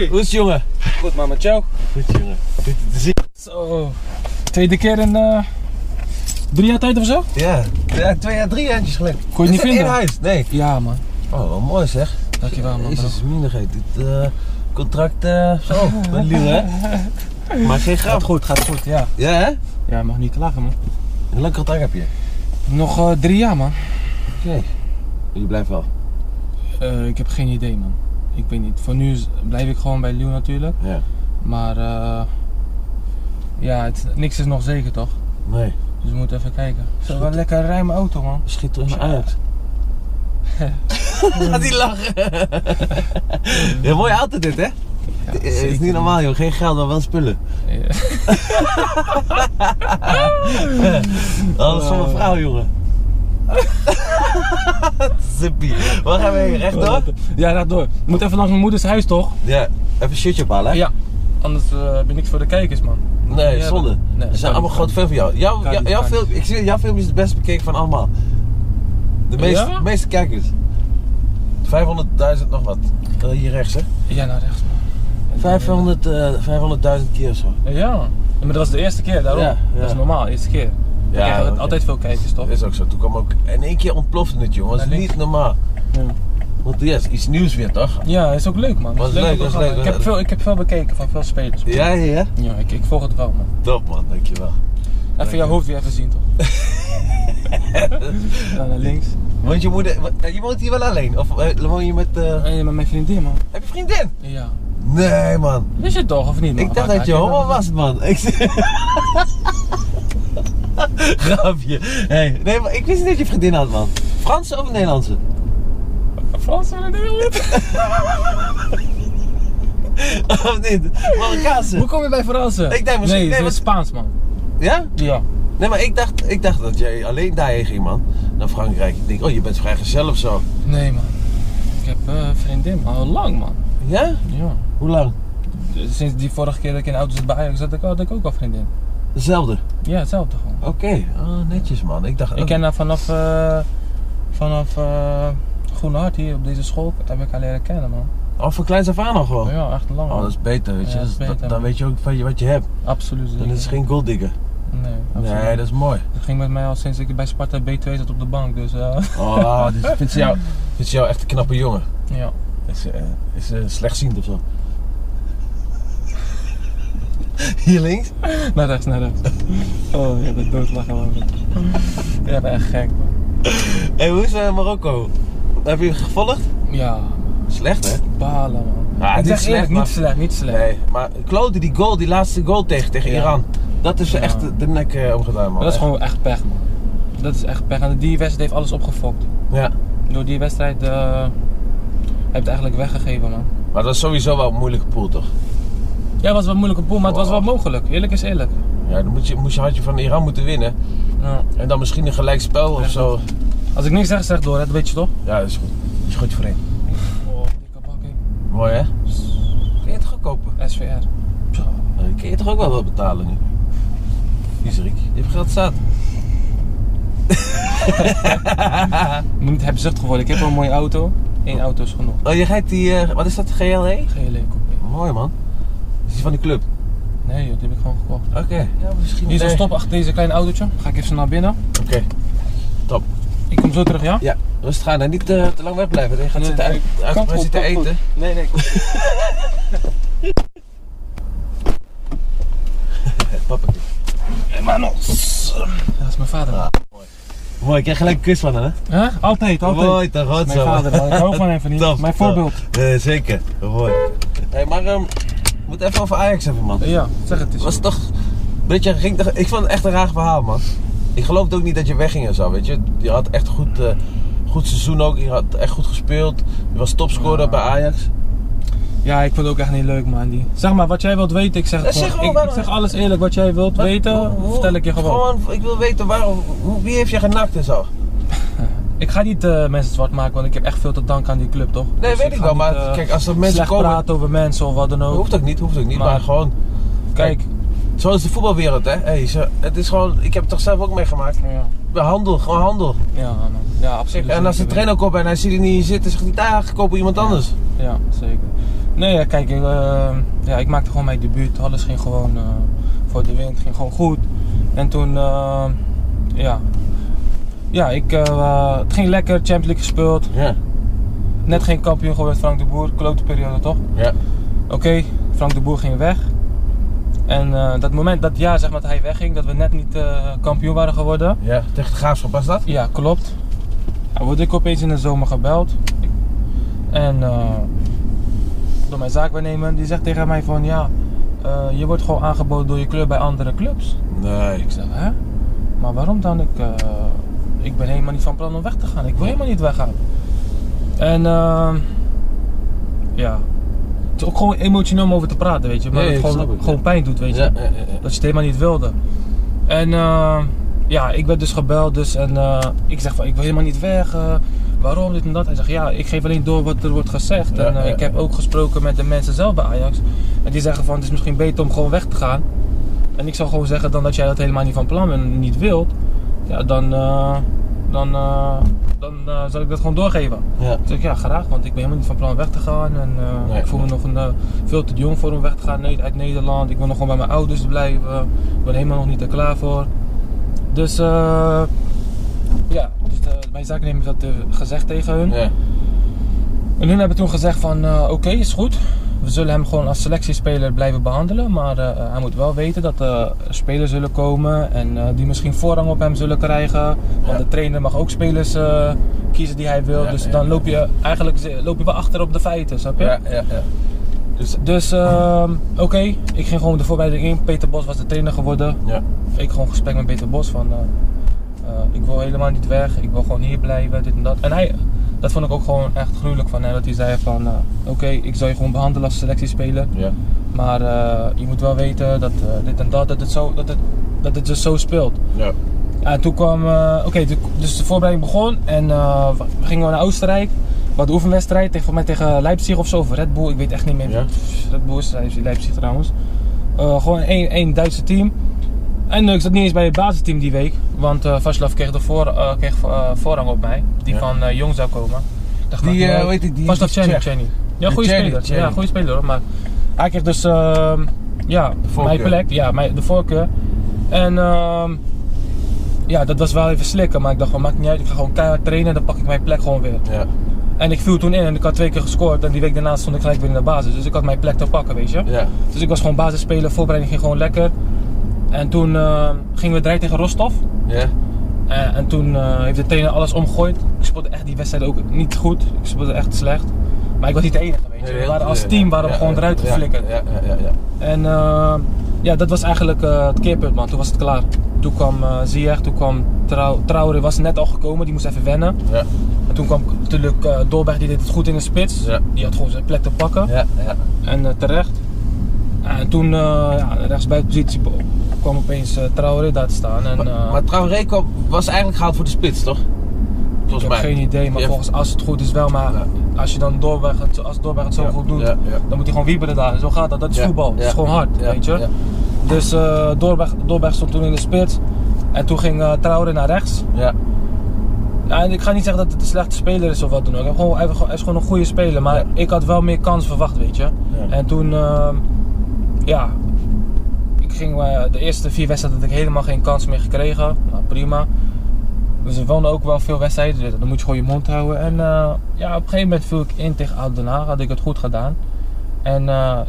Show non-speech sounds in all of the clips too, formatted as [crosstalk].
Hey. Hoe is het jongen? Goed man, met jou? Goed jongen. Goed te zien. Zo. Tweede keer in eh, drie jaar tijd of zo? Ja, ja twee jaar, drie jaartjes geleden. Kon je niet Is vinden? in huis? Nee. Ja man. Oh, wat mooi zeg. Dankjewel man. Jezus, minigheid. Dit eh, contract, eh, zo, [laughs] met Liel hè? Maar geen Gaat grap. goed, gaat goed, ja. Ja hè? Ja, je mag niet klagen man. Hoe lang contract heb je? Nog drie jaar man. Oké. Je blijft wel. Ik heb geen idee man. Ik weet niet. Voor nu is- blijf ik gewoon bij Leeuw natuurlijk. Ja. Maar eh, ja, het, niks is nog zeker toch? Nee. Dus we moeten even kijken. Zo, wel een lekker ruime auto man. Schiet terug naar Ajax. Gaat die lachen? [laughs] ja, mooie auto dit hè? Ja, Het is niet normaal joh, geen geld maar wel spullen. Ja. [laughs] Alles voor mijn vrouw jongen. [laughs] Zippie. Waar gaan we heen? Rechtdoor? Ja, rechtdoor. Je moet even langs mijn moeders huis toch? Ja, even shirtje ophalen hè? Ja. Anders eh, heb je niks voor de kijkers man. Nee, Ja, zonde. nee, We zijn allemaal groot fan van jou. Jouw, jou- film, ik zie, jouw film is het best bekeken van allemaal. De meeste, Ja? meeste kijkers. 500.000 nog wat. Eh, hier rechts hè? Ja, naar rechts man. 500, eh, 500.000 keer of zo. Ja. Maar dat was de eerste keer, daarom. Ja, ja. Dat is normaal, eerste keer. Ja, altijd veel kijkers toch? Is ook zo. Toen kwam ook in één keer ontplofte het jongen. Dat is niet normaal. Ja. Want yes, iets nieuws weer toch? Ja, is ook leuk man. Was Is leuk, was leuk, Ik heb, veel, ik heb veel bekeken van veel spelers. Ja, ja, ja. Ja, ik, ik volg het wel man. Top man, dankjewel. Even jouw hoofd weer even zien toch? [laughs] ja, naar links. Want je moeder, eh, je woont hier wel alleen? Of eh, woon je met, eh, Nee, met mijn vriendin man. heb je vriendin? Ja. Nee man. Wist je het toch of niet man? Ik dacht dat je homo was man. Ik... [laughs] [laughs] Grapje. Hey, nee, maar ik wist niet dat je vriendin had man. Franse of Nederlandse? Frans en Nederland. [laughs] of niet? Marokkaanse? Hoe kom je bij Fransen? Ik denk misschien- Nee, nee, is Spaans man. Ja? Ja. Nee, maar ik dacht, ik dacht dat jij alleen daarheen ging man. Naar Frankrijk. Ik denk, oh je bent vrijgezel of zo. Nee man. Ik heb een vriendin man, al lang man. Ja? Ja. Hoe lang? Sinds die vorige keer dat ik in de auto zat bij Ajax, had ik, had ik ook al vriendin. Dezelfde? Ja, hetzelfde gewoon. Oké. Oh, netjes man. Ik dacht... Ik ken haar vanaf, eh vanaf Groene Hart hier op deze school, heb ik haar leren kennen man. Oh, van kleins af aan al gewoon? Ja, echt lang. Oh, dat is beter, weet je. Ja, dat is Dan- beter, dan weet je ook van je wat je hebt. Absoluut. Dan is het geen golddigger. Nee, absoluut. Nee, dat is mooi. Dat ging met mij al sinds ik bij Sparta B2 zat op de bank, dus eh, Oh, [laughs] dus vindt ze jou, vindt ze jou echt een knappe jongen? ja. Is ze, is ze slechtziend of zo? Hier links? Naar rechts, naar rechts. Oh, je bent doodlachen man. Ja, ben echt gek man. Hé, hoe is eh, Marokko? Heb je hem gevolgd? Ja. Slecht hè? balen man. Ah, ik niet zeg slecht, eerlijk, niet slecht, niet slecht. Nee, maar Klote, die goal, die laatste goal tegen, tegen Ja. Iran. Dat is Ja. echt de nek eh, omgedaan man. Dat is gewoon echt pech man. Dat is echt pech. En die wedstrijd heeft alles opgefokt. Ja. Door die wedstrijd eh heb het eigenlijk weggegeven man. Maar dat is sowieso wel een moeilijke pool toch? Ja, het was wel een moeilijke pool, maar het was wel mogelijk. Eerlijk is eerlijk. Ja, dan moet je, moest je handje van Iran moeten winnen. Ja. En dan misschien een gelijk spel of zo. Als ik niks zeg, zeg door, hè, dat weet je toch? Ja, dat is goed. Dat is goed voor één. Oh, dikke. Mooi hè? Kun je het ook kopen? SVR. Zo. Kun je toch ook wel wat betalen nu? Riek. Je hebt geld staat. Je [laughs] moet niet hebzuchtig geworden. Ik heb wel een mooie auto. Eén auto is genoeg. Oh, je rijdt die, eh, wat is dat, GLE? GLE coupé. Mooi man. Die van die club? Nee joh, die heb ik gewoon gekocht. Oké. Ja, misschien Hier is een nee. stop achter deze kleine autootje. Ga ik even naar binnen. Oké. Top. Ik kom zo terug, ja? Ja, rustig aan en niet eh, te lang wegblijven. Je gaat Nee, zitten, nee, uit, goed, zitten goed. eten. Nee, nee. [laughs] Papa. Manos. Dat is mijn vader. Ah. Mooi, ik krijg gelijk een kus van hem, hè? Huh? Altijd, altijd. Mooi, toch? Goed Mijn zo. vader, ik hou van hem van niet. [laughs] Mijn voorbeeld. Eh, zeker. Mooi. Hey, maar ehm, we moeten even over Ajax hebben, man. Ja, zeg het eens. was toch. Weet je, ging, ik vond het echt een raar verhaal, man. Ik geloofde ook niet dat je wegging en zo, weet je. Je had echt goed, eh, goed seizoen ook. Je had echt goed gespeeld. Je was topscorer Ja. bij Ajax. Ja, ik vond het ook echt niet leuk, man. Die. Zeg maar, wat jij wilt weten, ik zeg Ja, zeg gewoon. gewoon Ik, ik zeg alles eerlijk wat jij wilt Wat- weten, hoe- vertel ik je gewoon. Ik wil weten waarom. Wie heeft je genakt en zo? Ik ga niet eh, mensen zwart maken, want ik heb echt veel te danken aan die club, toch? Nee, Dus weet ik wel. niet, Maar eh, kijk, als er mensen komen. praten over mensen of wat dan ook. Hoeft ook niet, hoeft ook niet. Maar, Maar- gewoon. Kijk, Zo is de voetbalwereld, hè? Hey, het is gewoon. Ik heb het toch zelf ook meegemaakt. ja, Handel, gewoon handel. ja, man. ja absoluut. En als de trainer komt en hij ziet er niet zitten, zegt hij: daar, koop iemand anders. Ja, zeker. Nee, ja, kijk, ik, eh, ja, ik maakte gewoon mijn debuut. Alles ging gewoon voor de wind, ging gewoon goed. En toen, eh, ja, ja ik, eh, het ging lekker, Champions League gespeeld. Ja. Net geen kampioen geworden Frank de Boer, klote periode toch? Ja. Oké, Frank de Boer ging weg. En eh, dat moment, dat jaar zeg maar, dat hij wegging, dat we net niet eh, kampioen waren geworden. Ja. Tegen de graafschap was dat? Ja, klopt. Ja, word ik opeens in de zomer gebeld. En door mijn zaakwaarnemer, die zegt tegen mij van ja, je wordt gewoon aangeboden door je club bij andere clubs. Nee. Ik zeg, hè? Maar waarom dan? Ik, eh, ik ben helemaal niet van plan om weg te gaan. Ik wil helemaal niet weggaan. En ehm, ja, het is ook gewoon emotioneel om over te praten, weet je. Nee, het gewoon, gewoon pijn doet, weet je. Ja, ja, ja, ja. Dat je het helemaal niet wilde. En eh, ja, ik werd dus gebeld dus en eh, ik zeg van ik wil helemaal niet weg. eh, waarom dit en dat? Hij zegt ja, ik geef alleen door wat er wordt gezegd. En eh, ik heb ook gesproken met de mensen zelf bij Ajax. En die zeggen van het is misschien beter om gewoon weg te gaan. En ik zou gewoon zeggen dan dat jij dat helemaal niet van plan bent en niet wilt. Ja, dan, eh, dan, eh, dan eh, zal ik dat gewoon doorgeven. Ja. Toen ik ja, graag, want ik ben helemaal niet van plan weg te gaan. En Nee, ik voel me nog een, veel te jong voor om weg te gaan uit Nederland. Ik wil nog gewoon bij mijn ouders blijven. Ik ben helemaal nog niet er klaar voor. Dus ja, dus de, mijn zaaknemer heeft dat gezegd tegen hun. Ja. En hun hebben toen gezegd van oké, is goed. We zullen hem gewoon als selectiespeler blijven behandelen. Maar eh, hij moet wel weten dat er spelers zullen komen en eh, die misschien voorrang op hem zullen krijgen. Want Ja. de trainer mag ook spelers eh, kiezen die hij wil. Ja, dus ja, dan loop je eigenlijk loop je wel achter op de feiten, snap je? Ja, ja, ja. Dus, Dus ehm, oké, ik ging gewoon de voorbereiding in. Peter Bos was de trainer geworden. ja. Ik gewoon gesprek met Peter Bos van, eh, eh, ik wil helemaal niet weg, ik wil gewoon hier blijven, dit en dat. En hij, dat vond ik ook gewoon echt gruwelijk van hem, dat hij zei van, eh, oké, ik zal je gewoon behandelen als selectiespeler, Ja. maar eh, je moet wel weten dat eh, dit en dat, dat het, zo, dat, het, dat het dus zo speelt. Ja. Ja, en toen kwam, oké, dus de voorbereiding begon en eh, we gingen naar Oostenrijk. Wat de oefenwedstrijd tegen, mij tegen Leipzig of zo, of Red Bull, ik weet echt niet meer. Ja. Red Bull is Leipzig, Leipzig trouwens. Gewoon één, één Duitse team. En eh, ik zat niet eens bij het basisteam die week, want eh Vaslav kreeg, de voor, eh, kreeg voorrang op mij, die Ja. van Jong zou komen. Ik dacht, Die, ja, hoe heet die? Vaslav Chenny. Ja, De goede speler. Ja, goede speler hoor. Maar hij kreeg dus ehm, ja, mijn plek, ja, mijn, de voorkeur. En ehm, ja, dat was wel even slikken, maar ik dacht van maakt niet uit, ik ga gewoon keihard trainen en dan pak ik mijn plek gewoon weer. Ja. En ik viel toen in en ik had twee keer gescoord en die week daarna stond ik gelijk weer in de basis. Dus ik had mijn plek te pakken, weet je. Ja. Dus ik was gewoon basisspeler, voorbereiding ging gewoon lekker. En toen eh, gingen we draaien tegen Rostov. Ja. Eh, en toen eh, heeft de trainer alles omgegooid. Ik speelde echt die wedstrijd ook niet goed. Ik speelde echt slecht. Maar ik was niet de enige, weet je. We waren als team waren we Ja, gewoon eruit geflikkerd. Ja, ja, ja. ja. En ja, dat was eigenlijk het keerpunt, man. Toen was het klaar. Toen kwam Ziyech, toen kwam Trau Traoré was net al gekomen, die moest even wennen. Ja. En toen kwam natuurlijk eh Dolberg, die deed het goed in de spits. Ja. Die had gewoon zijn plek te pakken. Ja, ja. En terecht. En toen, uh, ja, rechtsbuitenpositie kwam opeens uh, Traoré daar te staan. En, Maar, uh, maar Traoré kwam, was eigenlijk gehaald voor de spits, toch? Volgens ik heb mij. geen idee, maar Ja. volgens als het goed is wel. Maar Ja. als je dan Dolberg het, als Dolberg het zo Ja, goed doet, dan moet hij gewoon wieberen daar. Zo gaat dat, dat is voetbal. Het ja, is gewoon hard, weet je. Dus uh, Dolberg, Dolberg stond toen in de spits. En toen ging uh, Traoré naar rechts. Ja. En ik ga niet zeggen dat het een slechte speler is of wat dan ook. Hij, gewoon, hij, is gewoon een goede speler. Maar ik had wel meer kans verwacht, weet je. En toen, uh, ja, de eerste vier wedstrijden had ik helemaal geen kans meer gekregen. Nou, prima. Dus er wonen ook wel veel wedstrijden, dus dan moet je gewoon je mond houden. En uh, ja, op een gegeven moment viel ik in tegen Oud had ik het goed gedaan. En uh,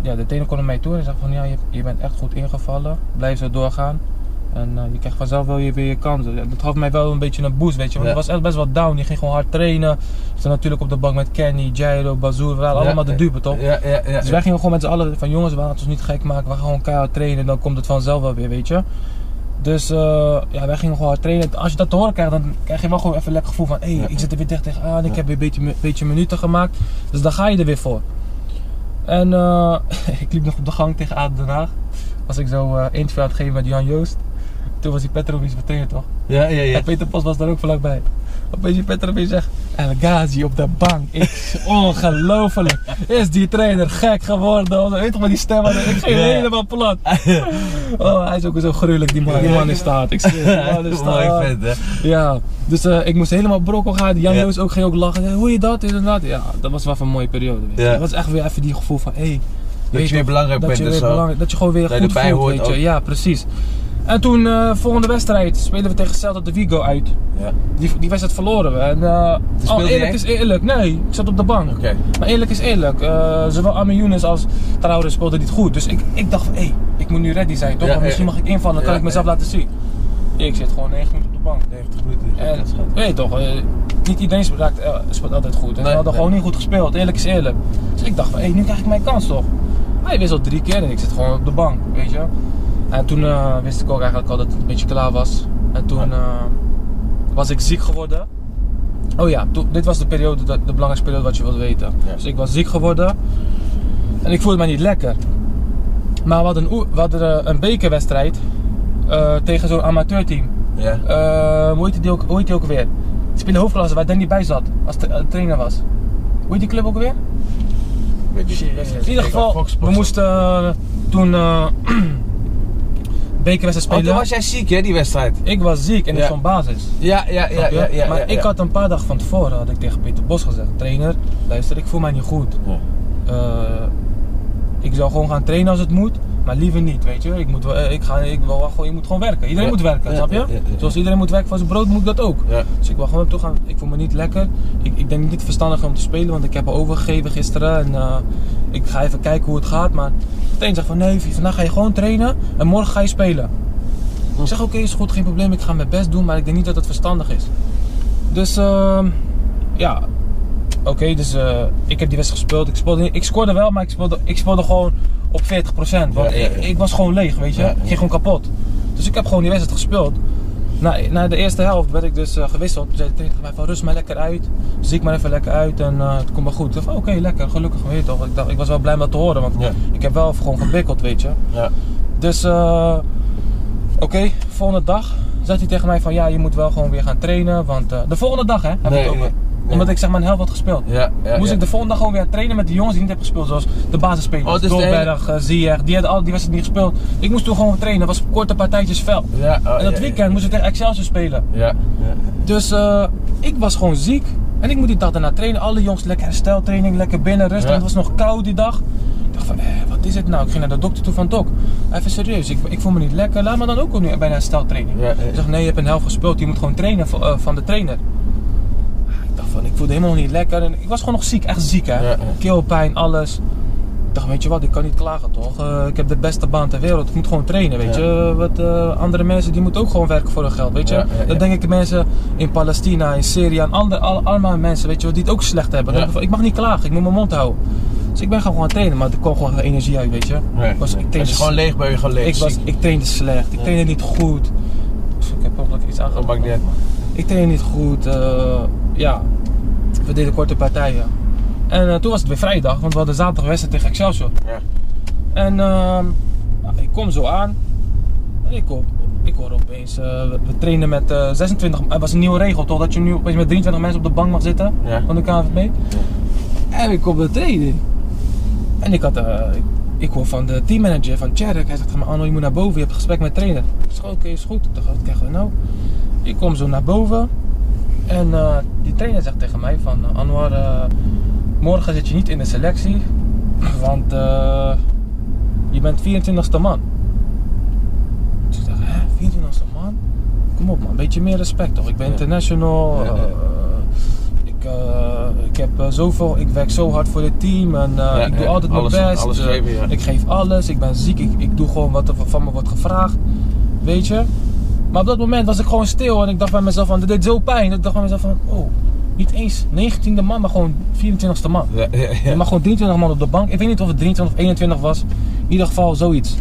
ja, de trainer kwam naar mij toe en zei van ja, je, bent echt goed ingevallen, blijf zo doorgaan. En uh, je krijgt vanzelf wel je, weer je kansen. Dat gaf mij wel een beetje een boost, weet je. Want ja. ik was echt best wel down. Die ging gewoon hard trainen. Ik stond natuurlijk op de bank met Kenny, Jairo, Bazoer. We waren ja, allemaal de dupe, toch? Ja, ja, ja, dus wij gingen gewoon met z'n allen van jongens, we gaan het ons niet gek maken. We gaan gewoon keihard trainen. Dan komt het vanzelf wel weer, weet je. Dus uh, ja, wij gingen gewoon hard trainen. Als je dat te horen krijgt, dan krijg je wel gewoon even een lekker gevoel van... Hé, hey, ik zit er weer dicht tegenaan. Ik heb weer een beetje, beetje minuten gemaakt. Dus dan ga je er weer voor. En uh, [laughs] ik liep nog op de gang tegen Aden Den Haag. Was ik zo uh, interview aan het geven met Jan Joost. Toen was die Petrovic vertrainer toch? Ja, ja, ja. En Peter Post was daar ook vlakbij. Opeens die Petrovic zegt, El Ghazi op de bank. Ik, [laughs] ongelooflijk. Is die trainer gek geworden? Weet je wat die stem? Ik ging Ja. helemaal plat. [laughs] Oh, hij is ook zo gruwelijk, die man. Die man is staat. Ik zie man is Mooi vet, hè? Ja, dus eh, ik moest helemaal brokkel gaan. Jan Ja. Joos ook ging ook lachen. Hoe je dat, en dat. Ja, dat was wel een mooie periode. Dat was echt weer even die gevoel van, hé. Hey, Dat je weer belangrijk dat bent je, weer belangrijk, dat je gewoon weer goed voelt, weet je. Ja, precies. En toen, eh, volgende wedstrijd, spelen we tegen Celta de Vigo uit. Ja. Die, die wedstrijd verloren we. En, oh, je eerlijk is eerlijk, nee, ik zat op de bank. Oké. Maar eerlijk is eerlijk, eh, zowel Younes als Traoré speelden niet goed. Dus ik, ik dacht van, hé, ik moet nu ready zijn, toch? Ja, Want misschien mag ik invallen, dan kan ik mezelf laten zien. Ik zit gewoon 9 minuten op de bank. 90 minuten. En, weet je toch, niet iedereen speelt, raakt- speelt altijd goed. En Nee, we hadden nee. gewoon niet goed gespeeld, eerlijk is eerlijk. Dus ik dacht van, hé, nu krijg ik mijn kans toch? Hij wisselt drie keer en ik zit gewoon op de bank, weet je. En toen eh, wist ik ook eigenlijk al dat het een beetje klaar was. En toen eh, was ik ziek geworden. Oh ja, toen, dit was de periode, de, de belangrijkste periode wat je wilde weten. Ja. Dus ik was ziek geworden. En ik voelde me niet lekker. Maar we hadden een, we hadden, eh, een bekerwedstrijd eh, tegen zo'n amateurteam. Ja. Eh, hoe, heet die ook, hoe heet die ook weer? Die spelen hoofdklasse waar Danny bij zat, als tra- trainer was. Hoe heet die club ook weer? Weet niet. In ieder geval, we moesten toen eh [clears throat] bekerwedstrijd Oh, spelen. toen was jij ziek, hè, die wedstrijd? Ik was ziek en ik stond basis. Ja, ja, ja, ja. ja, maar ja, ik had een paar dagen van tevoren had ik tegen Peter Bos gezegd, trainer, luister, ik voel mij niet goed. Ja. Eh, ik zou gewoon gaan trainen als het moet, maar liever niet, weet je. Ik moet, wel- eh, ik ga, ik wil wel gewoon, je moet gewoon werken. Iedereen Ja. moet werken, Ja, snap je? ja, ja, ja. Zoals iedereen moet werken voor zijn brood, moet ik dat ook. Ja. Dus ik wil gewoon naartoe gaan. Ik voel me niet lekker. Ik, ik denk niet verstandig om te spelen, want ik heb overgegeven gisteren. En eh, ik ga even kijken hoe het gaat. Maar trainer zegt van nee, vandaag ga je gewoon trainen en morgen ga je spelen. Ik zeg oké, is goed, geen probleem. Ik ga mijn best doen, maar ik denk niet dat het verstandig is. Dus ehm, ja, oké, dus eh, ik heb die wedstrijd gespeeld. Ik, speelde, ik scoorde wel, maar ik speelde, ik speelde gewoon op 40%. Want Ja, ja, ja. Ik, ik was gewoon leeg, weet je. Ik ging gewoon kapot. Dus ik heb gewoon die wedstrijd gespeeld. Na, na de eerste helft werd ik dus eh, gewisseld. Toen zei tegen mij van rust maar lekker uit. Zie ik maar even lekker uit en eh, het komt wel goed. Ik dacht van, Oké, lekker, gelukkig weet je toch. Ik, dacht, ik was wel blij om dat te horen, want Ja. ik heb wel gewoon gebikkeld, weet je. Ja. Dus eh, oké, volgende dag zegt hij tegen mij van ja, je moet wel gewoon weer gaan trainen. Want de volgende dag hè, heb Nee, ik nee. Omdat ik zeg maar een helft had gespeeld. Ja, ja, Moest ja. ik de volgende dag gewoon weer trainen met die jongens die niet hebben gespeeld. Zoals de basisspelers. Oh, dus de Dolberg, eh, Ziyech, die hadden al die wedstrijden niet gespeeld. Ik moest toen gewoon trainen. Dat was korte partijtjes fel. Ja, oh, en dat weekend moest ik tegen Excelsior spelen. Ja. Dus eh, ik was gewoon ziek. En ik moet die dag daarna trainen. Alle jongens lekker hersteltraining, lekker binnen, rustig. Het was nog koud die dag. Ik dacht van, eh, wat is het nou? Ik ging naar de dokter toe van, dok, even serieus. Ik, ik voel me niet lekker. Laat me dan ook nu bij een hersteltraining. Hij zegt, nee, je hebt een helft gespeeld. Je moet gewoon trainen eh, van de trainer. Voelde helemaal niet lekker. En ik was gewoon nog ziek, echt ziek hè. Ja. Keelpijn, alles. Ik dacht, weet je wat, ik kan niet klagen toch. Eh, ik heb de beste baan ter wereld. Ik moet gewoon trainen, weet je. Wat, eh, andere mensen die moeten ook gewoon werken voor hun geld, weet je. Dat denk ik de mensen in Palestina, in Syrië en andere, al- allemaal mensen, weet je, die het ook slecht hebben. Dan ik van, Ik mag niet klagen, ik moet mijn mond houden. Dus ik ben gewoon gaan trainen, maar er kwam gewoon geen energie uit, weet je. Nee. Ik was, ik trainde gewoon leeg ben je gewoon leeg. ik, was, ik trainde slecht, ik Ja. trainde niet goed. Dus ik heb ook iets aangepakt. Ik trainde niet goed, eh, ja. We deden korte partijen. En eh, toen was het weer vrijdag, want we hadden zaterdag wedstrijd tegen Excelsior. Ja. En ehm, nou, ik kom zo aan. En ik hoor, ik hoor opeens, eh, we, we trainen met eh 26, het was een nieuwe regel toch, dat je nu opeens met 23 mensen op de bank mag zitten Ja. van de KNVB. En ik kom de training. En ik had, eh, ik, ik hoor van de teammanager van Tjerk, hij zegt tegen me, Arno je moet naar boven, je hebt een gesprek met de trainer. Ik zeg, oké is goed, ik dacht, wat krijgen we nou? Ik kom zo naar boven en eh, die trainer zegt tegen mij van, eh, Anwar, eh, morgen zit je niet in de selectie, [clears throat] want je bent 24ste man. Dus ik dacht, hè, 24ste man? Kom op man, een beetje meer respect toch? Ik ben international. Ja, ja. ik, ik heb zoveel, ik werk zo hard voor dit team en ik doe altijd alles- mijn best. alles geven. Ik geef alles, ik ben ziek, ik, ik doe gewoon wat er van me wordt gevraagd. Weet je? Maar op dat moment was ik gewoon stil en ik dacht bij mezelf van, dit deed zo pijn. Ik dacht bij mezelf van, oh, niet eens 19e man, maar gewoon 24ste man. Ja, ja, ja. Mag gewoon 23 man op de bank. Ik weet niet of het 23 of 21 was. In ieder geval zoiets.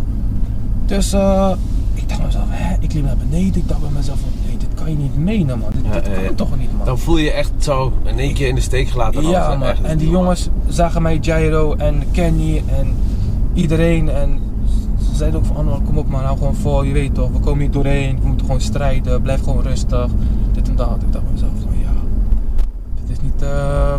Dus eh, ik dacht bij mezelf, hè? ik liep naar beneden. Ik dacht bij mezelf, van, nee, dit kan je niet menen man. Dit, Ja, dit ja, kan toch niet man. Dan voel je je echt zo in één keer in de steek gelaten. en ja hè. man. En die jongens zagen mij, Jairo en Kenny en iedereen. En ze zeiden ook van, Anwar, kom op man, hou gewoon vol. Je weet toch, we komen hier doorheen. We moeten gewoon strijden. Blijf gewoon rustig. Dit en dat. Ik dacht mezelf van, ja, dit is niet,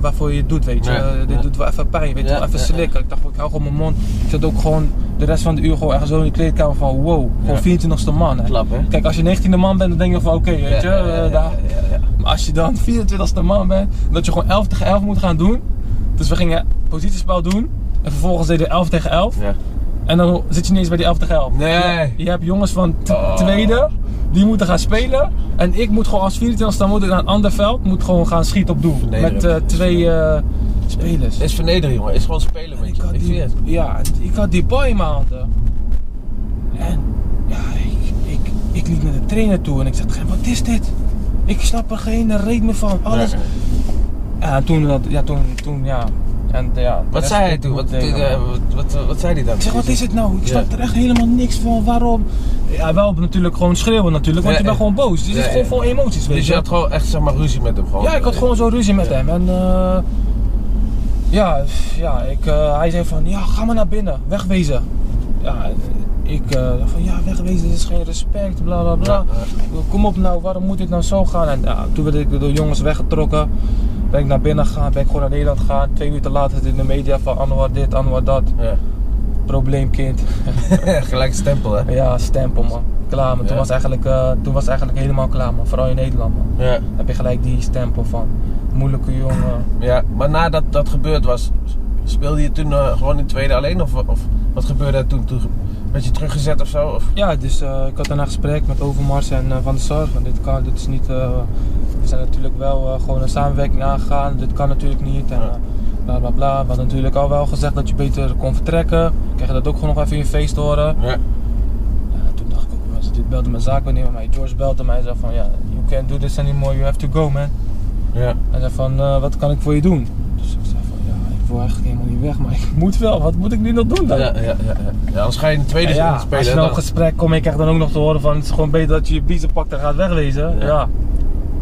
waarvoor je het doet, weet je. Eh, dit doet wel even pijn, weet je, Ja, wel even slikken. Ik dacht, ik hou gewoon mijn mond. Ik zat ook gewoon de rest van de uur gewoon echt zo in de kleedkamer van wow, gewoon Ja. 24ste man. Hè. Klap, hè? Kijk, als je 19e man bent, dan denk je van oké, weet je. Eh, daar-. Maar als je dan [laughs] 24ste man bent, dat je gewoon 11 tegen 11 moet gaan doen. Dus we gingen positiespel doen. En vervolgens deden we 11 tegen 11. Ja. En dan zit je niet eens bij die 11 tegen 11. Nee. Je, je hebt jongens van Oh. tweede, die moeten gaan spelen. En ik moet gewoon als 24 dan moet ik naar een ander veld, moet gewoon gaan schieten op doel. Met eh, twee eh, spelers. Is vernedering, jongen. Is gewoon spelen met ik je. Ik zie die, het. ja, ik had die bal in mijn handen. En ja, ik, ik, ik liep naar de trainer toe en ik zei, wat is dit? Ik snap er geen reet meer van. Alles. Nee. Ja, en toen, dat- ja, toen, toen, ja. En, ja de Wat zei hij toen? Wat, eh, man. wat, wat, wat zei hij dan? Ik zeg, wat is het nou? Ik snap er echt helemaal niks van. Waarom? Ja, wel natuurlijk gewoon schreeuwen natuurlijk, want Ja, je bent gewoon boos. Dus het is gewoon ja. vol emoties, weet Dus je je. had gewoon echt zeg maar ruzie met hem gewoon? Ja, ik had gewoon zo ruzie met hem. En eh, ja, ja ik, eh, hij zei van, ja, ga maar naar binnen, wegwezen. Ja, ik eh, van, ja, wegwezen is geen respect, bla bla bla. Ja, Kom op nou, waarom moet dit nou zo gaan? En ja, toen werd ik door jongens weggetrokken. Ben ik naar binnen gegaan, ben ik gewoon naar Nederland gegaan. Twee minuten later zit in de media van Anwar dit, Anwar dat. Ja. Probleemkind. [laughs] Gelijk stempel, hè? Ja, stempel man. Klaar man. Toen, was eigenlijk, eh, toen was eigenlijk helemaal klaar man. Vooral in Nederland man. Ja. Heb je gelijk die stempel van moeilijke jongen. ja. Maar nadat dat gebeurd was, speelde je toen eh, gewoon in tweede alleen? Of, of wat gebeurde er toen? toen werd je teruggezet of zo? Of? Ja, dus eh, ik had daarna gesprek met Overmars en eh, Van der Sar. Van dit kan, dit is niet. eh, we zijn natuurlijk wel gewoon een samenwerking aangegaan. Dit kan natuurlijk niet. En, bla bla bla. We hadden natuurlijk al wel gezegd dat je beter kon vertrekken. Krijg je dat ook gewoon nog even in je feest horen. Ja. Ja, toen dacht ik ook, was dit belde mijn zaakwaarnemer mij. George belde mij en zei van ja, you can't do this anymore, you have to go man. Ja. Hij zei van, wat kan ik voor je doen? Dus ik zei van, ja, ik wil eigenlijk helemaal niet weg, maar [laughs] ik moet wel. Wat moet ik nu nog doen dan? Ja, ja, ja, ja. anders ga je in de tweede Ja, ja, spelen. als je dan gesprek kom ik krijg dan ook nog te horen van, het is gewoon beter dat je je biezen pakt en gaat wegwezen. Ja. Ja.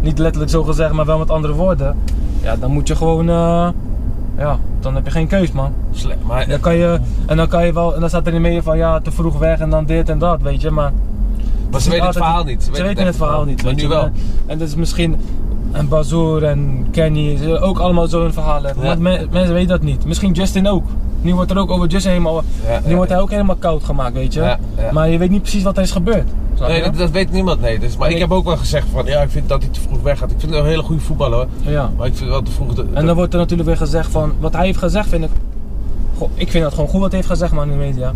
Niet letterlijk zo gezegd, maar wel met andere woorden. Ja, dan moet je gewoon, eh, ja, dan heb je geen keus man. Slecht. Maar Dan kan je, en dan kan je wel, en dan staat er in mee van, ja, te vroeg weg en dan dit en dat, weet je, maar... Maar ze weten het verhaal niet. Ze weten het verhaal niet. Weet nu je. wel. En dat is misschien. En Bazoer en Kenny, ze ook allemaal zo'n verhaal hebben. Ja. Maar me- mensen weten dat niet. Misschien Justin ook. Nu wordt er ook over Justin helemaal. Ja, nu ja, wordt hij ook helemaal koud gemaakt, weet je. Maar je weet niet precies wat er is gebeurd. Nee, dat, dat weet niemand. Nee. Dus, maar ik heb ook wel gezegd van ja, ik vind dat hij te vroeg weggaat. Ik vind hem een hele goede voetballer hoor. Ja. Maar ik vind wel te vroeg. de- En dan wordt er natuurlijk weer gezegd van. Wat hij heeft gezegd, vind ik. Goh, ik vind dat gewoon goed wat hij heeft gezegd, man, in de media.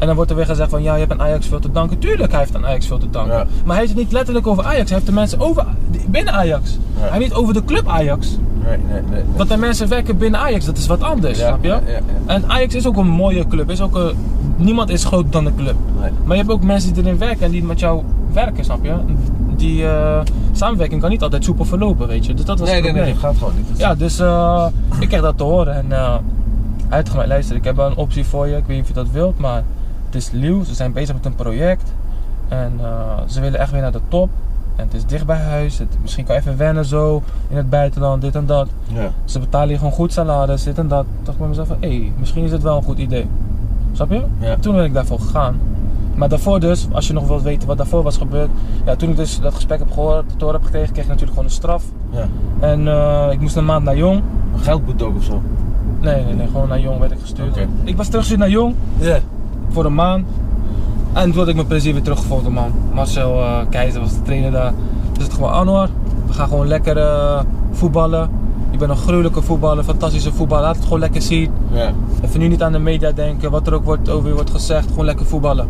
En dan wordt er weer gezegd van ja, je hebt aan Ajax veel te danken. Tuurlijk, hij heeft aan Ajax veel te danken. Ja. Maar hij heeft het niet letterlijk over Ajax. Hij heeft de mensen over binnen Ajax. Ja. Hij heeft niet over de club Ajax. Nee, nee, nee. Dat er mensen werken binnen Ajax, dat is wat anders, Ja, snap je? En Ajax is ook een mooie club. Is ook een, niemand is groter dan de club. Nee. Maar je hebt ook mensen die erin werken en die met jou werken, snap je? Die eh, samenwerking kan niet altijd soepel verlopen, weet je. Dus dat was Nee, het nee, nee, dat gaat gewoon niet. Ja, dus eh, ik kreeg dat te horen en had gezegd, luister, ik heb wel een optie voor je. Ik weet niet of je dat wilt, maar het is nieuw. Ze zijn bezig met een project en eh, ze willen echt weer naar de top. En het is dicht bij huis. Het, misschien kan je even wennen zo in het buitenland, dit en dat. Ja. Ze betalen je gewoon goed salaris, dit en dat. Toen dacht ik bij mezelf van, hé, hey, misschien is het wel een goed idee. Snap je? Ja. Toen ben ik daarvoor gegaan. Maar daarvoor dus, als je nog wilt weten wat daarvoor was gebeurd. Ja, toen ik dus dat gesprek heb gehoord, horen heb gekregen, kreeg ik natuurlijk gewoon een straf. ja. En eh, ik moest een maand naar Jong. Geldboete ook of zo. Nee, nee, nee, gewoon naar Jong werd ik gestuurd. Ik was teruggestuurd naar Jong Ja. Voor een maand. En toen had ik mijn plezier weer teruggevonden, man. Marcel eh Keizer was de trainer daar. Dus het gewoon Anwar. We gaan gewoon lekker eh, voetballen. Je bent een gruwelijke voetballer, fantastische voetballer. Laat het gewoon lekker zien. Ja. Even nu niet aan de media denken, wat er ook wordt, over je wordt gezegd. Gewoon lekker voetballen.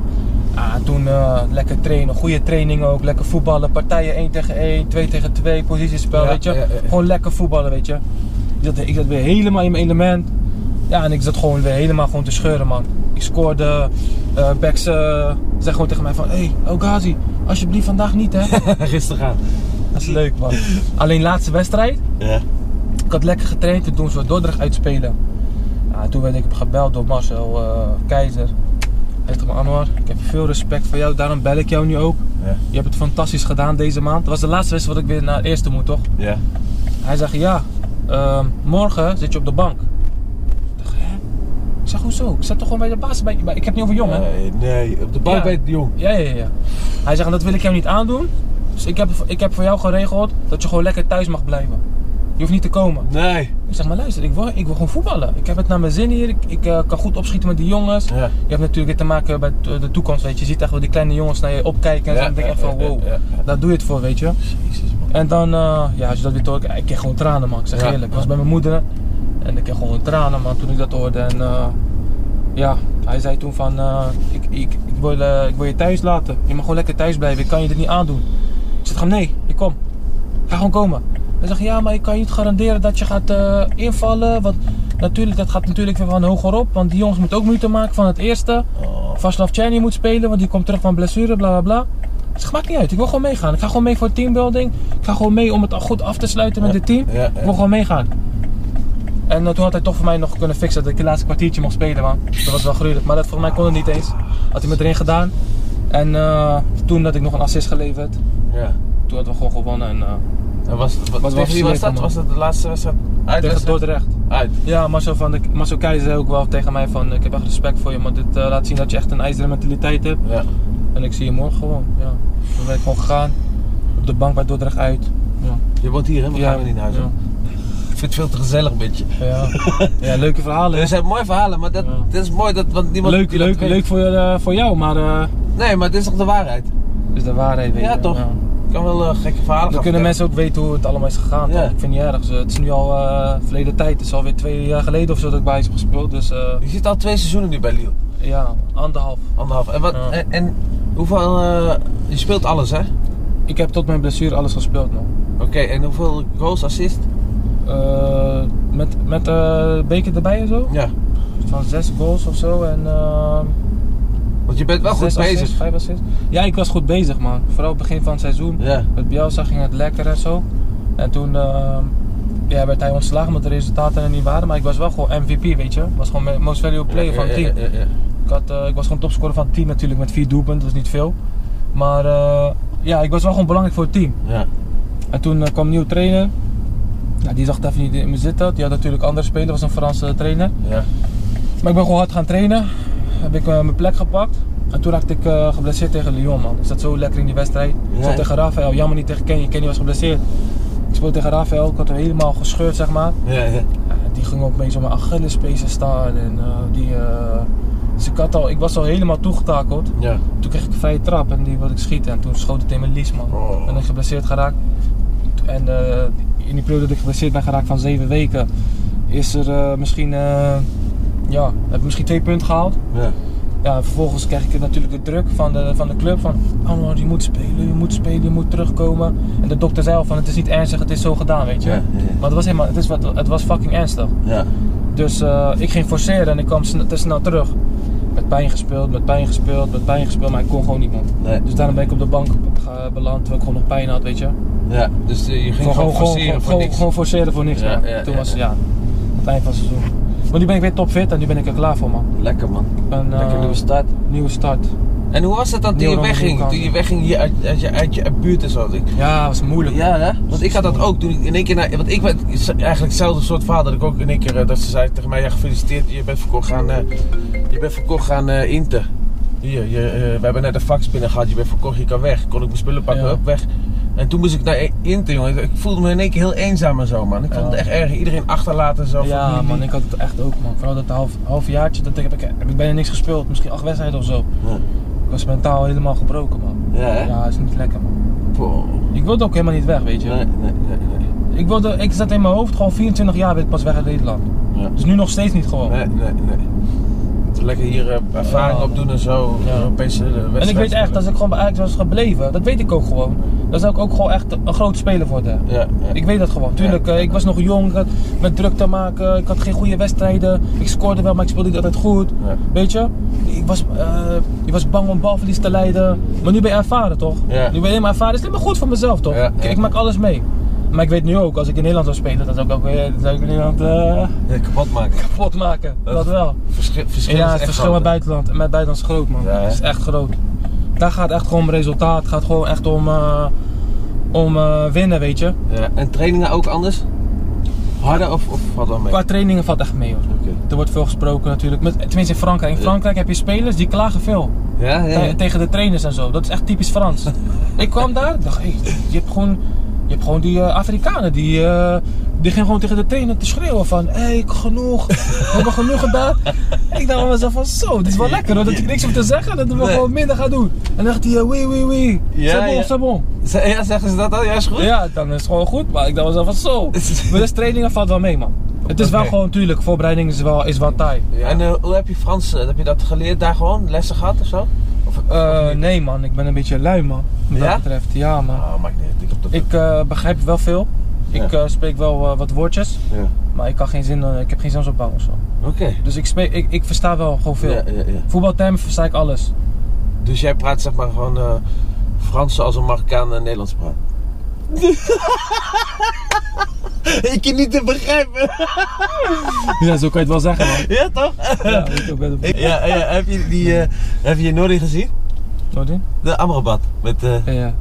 Ah, toen eh, lekker trainen, goede training ook. Lekker voetballen, partijen 1 tegen 1, 2 tegen 2, positiespel, Ja, weet je. ja. Gewoon lekker voetballen, weet je. Ik zat, ik zat weer helemaal in mijn element. Ja, en ik zat gewoon weer helemaal gewoon te scheuren, man. Ik scoorde. eh Bex eh zei gewoon tegen mij van... Hé, hey, El Ghazi, alsjeblieft vandaag niet, hè. [laughs] Rustig aan. Dat is leuk, man. Alleen laatste wedstrijd. Ja. Ik had lekker getraind en toen ze Dordrecht uitspelen. Toen werd ik gebeld door Marcel eh, Keizer. Hij zegt me Anwar, ik heb veel respect voor jou, daarom bel ik jou nu ook. Ja. Je hebt het fantastisch gedaan deze maand. Dat was de laatste wedstrijd wat ik weer naar het eerste moet, toch? Ja. Hij zegt ja, ehm, morgen zit je op de bank. Ik dacht, hè? Ik zeg, hoezo? Ik zat toch gewoon bij de baas. Bij, bij- ik heb het niet over jong, hè? Nee, nee, op de bank Ja. bij het jong. Ja, ja, ja. Hij zegt, dat wil ik jou niet aandoen. Dus ik heb, ik heb voor jou geregeld dat je gewoon lekker thuis mag blijven. Je hoeft niet te komen. Nee. Ik zeg maar luister, ik wil, ik wil gewoon voetballen. Ik heb het naar mijn zin hier. Ik, ik eh, kan goed opschieten met die jongens. Ja. Je hebt natuurlijk weer te maken met de de toekomst, weet je. Je ziet echt wel die kleine jongens naar je opkijken en. Dan denk ik echt van wow, daar doe je het voor, weet je. Jezus, man. En dan, eh, ja, als je dat weer hoort, ik kreeg gewoon tranen man. Ik zeg eerlijk, ik was bij mijn moeder en ik kreeg gewoon tranen man toen ik dat hoorde. En eh, ja, hij zei toen van, eh, ik, ik, ik, wil, eh, ik wil je thuis laten. Je mag gewoon lekker thuis blijven, ik kan je dit niet aandoen. Ik zeg hem, nee, ik kom. Ga gewoon komen. Hij zegt, ja, maar ik kan je niet garanderen dat je gaat invallen. Want natuurlijk, dat gaat natuurlijk weer van hoger op. Want die jongens moeten ook minuten maken van het eerste. Oh. Vaslav Czerny moet spelen, want die komt terug van blessure, bla bla bla. Ik zeg, maakt niet uit, ik wil gewoon meegaan. Ik ga gewoon mee voor teambuilding. Ik ga gewoon mee om het goed af te sluiten met het team. Ik wil gewoon meegaan. En eh, toen had hij toch voor mij nog kunnen fixen dat ik het laatste kwartiertje mocht spelen, man. Dat was wel gruwelijk, maar dat volgens mij kon het niet eens. Had hij me erin gedaan. En eh, toen had ik nog een assist geleverd. Ja. Toen hadden we gewoon gewonnen en eh, En was, wat, Was tegen wie was dat? Was dat de laatste wedstrijd? Uit tegen? Dordrecht. Uit. Ja, Marcel, van de, Marcel Keizer zei ook wel tegen mij van, ik heb echt respect voor je, maar dit laat zien dat je echt een ijzeren mentaliteit hebt. Ja. En ik zie je morgen gewoon, ja. Toen ben ik gewoon gegaan, op de bank bij Dordrecht uit. Ja. Je woont hier, hè? We ja. gaan weer niet naar huis. Ja. Vind het veel te gezellig met je. Ja. [laughs] ja, leuke verhalen. Er zijn mooie verhalen, maar dat, Ja. is mooi dat want niemand. Leuk, leuk, leuk voor, eh, voor jou, maar eh Nee, maar dit is toch de waarheid? is de waarheid. Weet Ja, je. toch? Ik kan wel eh, gekke verhalen Dan kunnen mensen ook weten hoe het allemaal is gegaan. Ja. Ik vind het niet erg. Het is nu al verleden tijd. Het is alweer twee jaar geleden of zo dat ik bij heb gespeeld. Dus Je zit al twee seizoenen nu bij Lille. ja, anderhalf. Anderhalf. En, wat, Ja. en, en hoeveel. je speelt alles, hè? Ik heb tot mijn blessure alles gespeeld man. Oké, en hoeveel goals, assist? Eh, met met eh beker erbij en zo. Ja. Van zes goals of zo. En, eh, Want je bent wel goed zes bezig. vijf. Ja, ik was goed bezig man. Vooral het begin van het seizoen. Ja. Met Bielsa ging het lekker en zo. En toen ja, werd hij ontslagen omdat de resultaten er niet waren. Maar ik was wel gewoon MVP, weet je. Was gewoon most valuable player van het team. Ja, ja, ja. Ik, had, ik was gewoon topscorer van het team natuurlijk met vier doelpunten. Dat is niet veel. Maar ja, ik was wel gewoon belangrijk voor het team. Ja. En toen kwam een nieuwe trainer. Ja, die zag het even niet in me zitten. Die had natuurlijk andere spelers, was een Franse trainer. ja. Maar ik ben gewoon hard gaan trainen. Heb ik eh, mijn plek gepakt. En toen raakte ik eh, geblesseerd tegen Lyon, man. Ik zat zo lekker in die wedstrijd. Ik zat tegen Rafael, jammer niet tegen Kenny. Kenny was geblesseerd. Ik speelde tegen Rafael, ik had hem helemaal gescheurd, zeg maar. Ja, ja. Die ging opeens op mijn Achillespezen staan. En eh, die, eh, dus ik, had al, ik was al helemaal toegetakeld. Ja. Toen kreeg ik een vrije trap en die wilde ik schieten. En toen schoot het in mijn lies, man. Oh. Ben ik geblesseerd geraakt. En in die periode dat ik geblesseerd ben geraakt van zeven weken, is er eh, misschien, eh, ja, heb ik misschien twee punten gehaald. Ja. Ja, en vervolgens krijg ik natuurlijk de druk van de, van de club van, Anwar, je moet spelen, je moet spelen, je moet terugkomen. En de dokter zei al van, het is niet ernstig, het is zo gedaan, weet je. Ja, ja, ja. Maar het was helemaal, het, is wat, het was fucking ernstig. Ja. Dus eh, ik ging forceren en ik kwam te snel terug. Met pijn gespeeld, met pijn gespeeld, met pijn gespeeld, maar ik kon gewoon niet. Nee. Dus daarom ben ik op de bank beland, terwijl ik gewoon nog pijn had, weet je. Ja. Dus eh, je ging Gewoon, gewoon, forceren gewoon, voor gewoon, niks. gewoon forceren voor niks Ja, Toen ja, was ja. ja, het eind van het seizoen. Maar nu ben ik weer topfit en nu ben ik er klaar voor man. Lekker man. Een, Lekker eh, nieuwe start. Nieuwe start. En hoe was het dan toen je wegging? Toen je wegging hier uit, uit, je, uit je buurt en zo. Ik- Ja, dat was moeilijk. Ja, hè? Want ik had dat ook toen ik in één keer naar. Want ik werd eigenlijk hetzelfde soort verhaal dat ik ook in één keer. eh, Dat ze zei tegen mij: ja, gefeliciteerd, je bent verkocht gaan. eh, je bent verkocht gaan eh Inter. Hier, je, we hebben net een fax binnen gehad, je bent verkocht, je kan weg. Kon ik mijn spullen pakken, Ja. op weg. En toen moest ik naar Inter, jongen. Ik voelde me in één keer heel eenzaam en zo, man. Ik vond het echt erg. Iedereen achterlaten en zo. Ja familie. man, ik had het echt ook man. Vooral dat half, halfjaartje, dat ik, heb, ik, heb ik bijna niks gespeeld. Misschien acht wedstrijden of zo. Ja, was mentaal helemaal gebroken man. ja hè? Ja, is niet lekker man. Poh. Ik wilde ook helemaal niet weg, weet je. Nee, nee, nee. nee. Ik, wilde, ik zat in mijn hoofd gewoon 24 jaar ben ik pas weg uit Nederland. Ja. Dus nu nog steeds niet gewoon. Nee, nee, nee. Lekker hier eh, ervaring Ja. opdoen en zo. Ja. Europese En ik weet echt, als ik gewoon bij Ajax was gebleven, dat weet ik ook gewoon. Dan zou ik ook gewoon echt een grote speler worden. Ja, ja. Ik weet dat gewoon. Tuurlijk, Ja. eh, ik was nog jong, ik had met druk te maken, ik had geen goede wedstrijden. Ik scoorde wel, maar ik speelde niet altijd goed. Weet je? Ik was, eh, ik was bang om balverlies te leiden. Maar nu ben je ervaren toch? Nu ben je helemaal ervaren. Het is helemaal goed voor mezelf toch? Ik, maak alles mee. Maar ik weet nu ook, als ik in Nederland zou spelen, dan zou ik ook weer zou ik Nederland eh, Ja, kapot maken. kapot maken. Dat, Dat- wel. Verschil, verschil Ja, het verschil groot, met buitenland, met buitenland is groot man. Het is echt groot. Daar gaat echt gewoon om resultaat. Het gaat gewoon echt om, eh, om eh, winnen, weet je. Ja. En trainingen ook anders? Harder of, of valt wel mee? Qua trainingen valt echt mee hoor. Oké. Er wordt veel gesproken natuurlijk. Met, tenminste in Frankrijk. In. Frankrijk heb je spelers die klagen veel. Ja, ja, ja. Tegen de trainers en zo. Dat is echt typisch Frans. [laughs] ik kwam daar, dacht, hey, je hebt gewoon, je hebt gewoon die eh, Afrikanen die, eh, Die ging gewoon tegen de trainer te schreeuwen van, hé, hey, genoeg, we hebben genoeg gedaan. [laughs] Ik dacht bij mezelf van, zo, dit is wel lekker hoor, dat ik niks hoef te zeggen, dat we Nee. gewoon minder gaan doen. En dan dacht hij, oui, oui, oui, Ja, c'est bon, ja. c'est bon. Ja, zeggen ze dat al? Ja, is goed? Ja, dan is het gewoon goed, maar ik dacht bij mezelf van, zo. [laughs] Maar dus trainingen valt wel mee man. Het is wel gewoon, tuurlijk, voorbereiding is wel, is wel taai. En eh, hoe heb je Frans, heb je dat geleerd daar gewoon? Lessen gehad of zo? Of, nee man, ik ben een beetje lui man, wat dat betreft. Ja man. Oh, maakt niet heb dat Ik eh, begrijp wel veel. Ik Ja. eh, spreek wel eh, wat woordjes, Ja. maar ik, kan geen zin, ik heb geen zinsopbouw of zo. Oké. Dus ik, spreek, ik, ik versta wel gewoon veel. Ja, ja, ja. Voetbaltermen versta ik alles. Dus jij praat zeg maar gewoon eh, Frans zoals een Marokkaan en Nederlands praat? [laughs] ik je niet te begrijpen. [laughs] Ja, zo kan je het wel zeggen man. ja, toch? Ja, weet je ook wel. Ik- ja, ja, heb je die, eh, heb je Nori gezien? Sorry? De Amrabat. Met, eh Ja,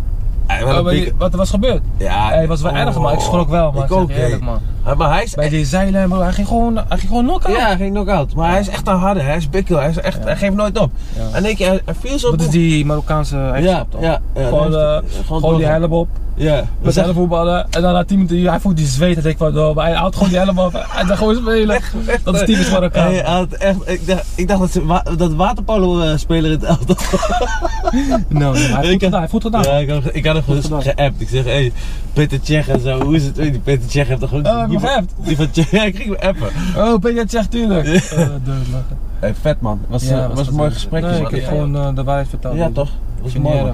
ja. Oh, maar je- wat er was gebeurd? ja, Hij was wel erg, maar ik schrok wel, man. Ik Ik ook, eerlijk, man. Ja, Maar hij is Bij die zeilen, bro, hij ging gewoon, hij ging gewoon knock-out. Ja, hij ging knock-out. Maar hij is echt een harde. Hij is bikkel. Hij, is echt, Ja. hij geeft nooit op. Ja. En ik, hij, hij viel zo Dat is die Marokkaanse Ja, eigenschap toch? ja. ja Gewoon, eh, heeft- Gewoon die helm op, Ja. met zelf voetballen. En dan na 10 minuten, hij voelt die zweet. En denk ik van, oh, maar hij houdt gewoon die helm op. Hij gaat gewoon spelen. Dat is typisch Marokkaan. Hij had echt, ik, dacht, ik dacht dat ze wa dat waterpolo-speler in het elftal. [laughs] Nou, hij heeft Ik- goed gedaan. Hij heeft goed gedaan. Ja, ik had, ik had hem gewoon geappt. Ik zeg, hé, hey, Peter Tsjech en zo, hoe is het? Die Peter Tsjech heeft toch ook... Oh, die van- geappt? Die van Tsjech, [laughs] ja, ik ging hem appen. Oh, het zegt, tuurlijk. Lachen. Hey, vet man, was, Ja, eh, was, een mooi gesprek. Nee, ik heb gewoon eh, de waarheid verteld. Ja toch? Was mooi.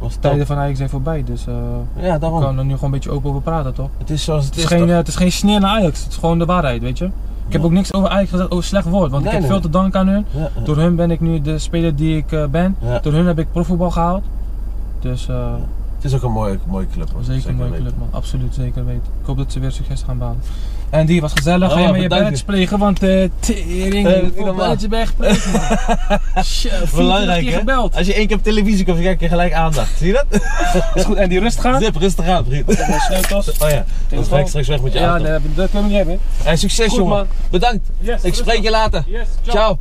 Was tijden van Ajax zijn voorbij, dus eh Ja, we daarom. kan er nu gewoon een beetje open over praten, toch? Het is zoals het Het is. geen, toch? eh, het is geen sneer naar Ajax, het is gewoon de waarheid, weet je. Ik heb Ja. ook niks over Ajax gezegd, over slecht woord, want Nee, ik heb nee, veel te danken aan hun. Ja. Door hun ben ik nu de speler die ik eh, ben. Door hun heb ik profvoetbal gehaald. Dus eh, Het is ook een mooie, mooie club. hoor. zeker een mooie weten. club man, absoluut zeker weten. Ik hoop dat ze weer succes gaan behalen. En die was gezellig, ga Oh, je met je belletjes plegen, want eh tering, Eh, uh, normaal. belletje ben je gepleegd man. [laughs] Shit, 24 Belangrijk hè? Als je één keer op televisie komt, krijg je gelijk aandacht. Zie je dat? [laughs] Is goed, en die rust gaan? Zip, rustig aan vriend. Sleutels. Oh ja, dan ga ik straks weg met je Ja, auto. nee, dat kunnen we niet hebben. Hey, succes jongen. man. Bedankt. Yes, Ik spreek je later. Yes, Ciao.